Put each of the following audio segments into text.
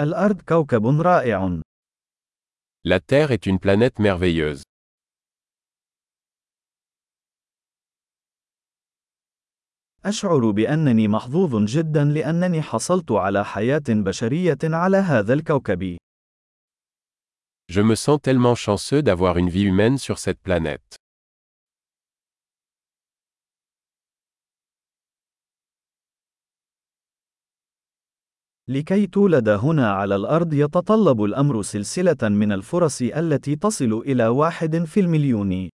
الأرض كوكب رائع. La Terre est une planète merveilleuse. أشعر بأنني محظوظ جدا لأنني حصلت على حياة بشرية على هذا الكوكب. Je me sens tellement chanceux d'avoir une vie humaine sur cette planète. لكي تولد هنا على الأرض يتطلب الأمر سلسلة من الفرص التي تصل إلى واحد في المليون.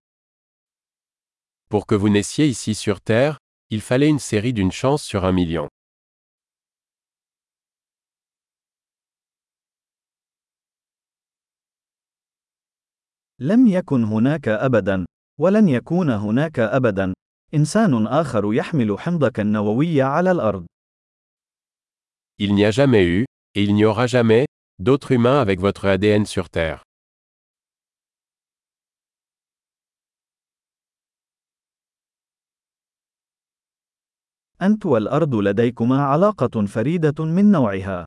Pour que vous naissiez ici sur Terre, il fallait une série d'une chance sur un million. لم يكن هناك أبدا، ولن يكون هناك أبدا، إنسان آخر يحمل حمضك النووي على الأرض. Il n'y a jamais eu, et il n'y aura jamais, d'autres humains avec votre ADN sur Terre. أنت والأرض لديكما علاقة فريدة من نوعها.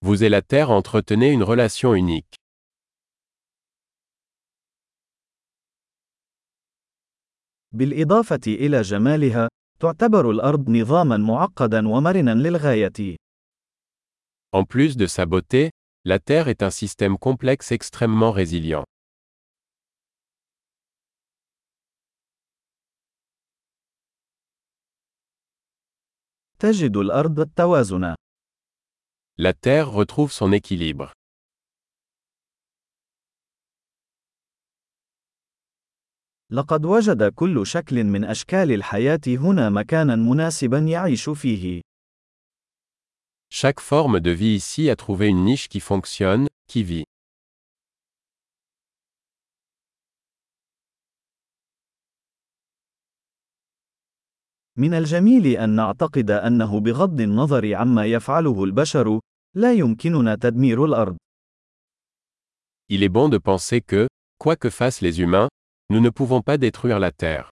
Vous et la Terre entretenez une relation unique. بالإضافة إلى جمالها، تعتبر الأرض نظاما معقدا ومرنا للغاية. En plus de sa beauté, la Terre est un système complexe extrêmement résilient. تجد الأرض التوازن. La Terre retrouve son équilibre. لقد وجد كل شكل من أشكال الحياة هنا مكانا مناسبا يعيش فيه. Chaque forme de vie ici a trouvé une niche qui fonctionne, qui vit. من الجميل أن نعتقد أنه بغض النظر عما يفعله البشر، لا يمكننا تدمير الأرض. Il est bon de penser que, quoi que fassent les humains, nous ne pouvons pas détruire la Terre.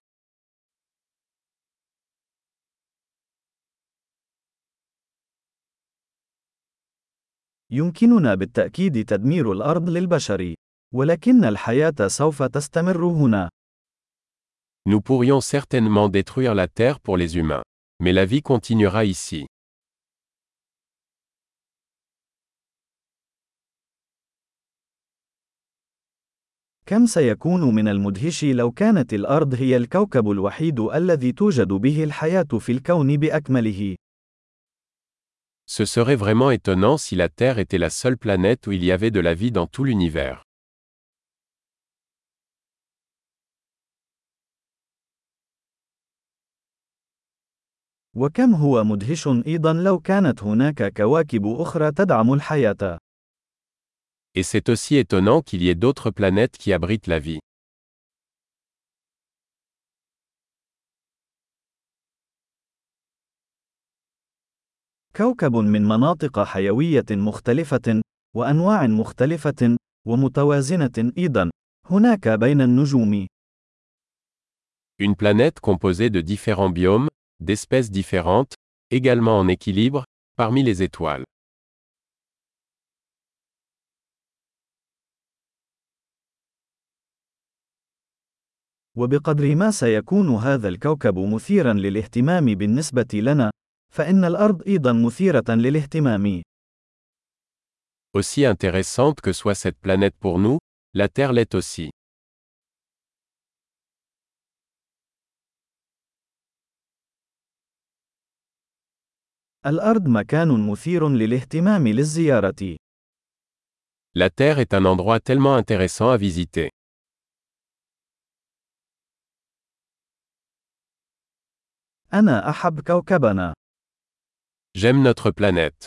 يمكننا بالتأكيد تدمير الأرض للبشر، ولكن الحياة سوف تستمر هنا. Nous pourrions certainement détruire la Terre pour les humains. Mais la vie continuera ici. كم سيكون من المدهش لو كانت الأرض هي الكوكب الوحيد الذي توجد به الحياة في الكون بأكمله. Ce serait vraiment étonnant si la Terre était la seule planète où il y avait de la vie dans tout l'univers. وكم هو مدهش أيضا لو كانت هناك كواكب أخرى تدعم الحياة. Et c'est aussi étonnant qu'il y ait d'autres planètes qui abritent la vie. كوكب من مناطق حيوية مختلفة، وأنواع مختلفة، ومتوازنة أيضا. هناك بين النجوم. Une planète composée de différents biomes, d'espèces différentes, également en équilibre, parmi les étoiles. وبقدر ما سيكون هذا الكوكب مثيرا للاهتمام بالنسبة لنا، فإن الأرض أيضا مثيرة للاهتمام. Aussi intéressante que soit cette planète pour nous, la Terre l'est aussi. الأرض مكان مثير للاهتمام للزيارة. La Terre est un endroit tellement intéressant à visiter. أنا أحب كوكبنا. J'aime notre planète.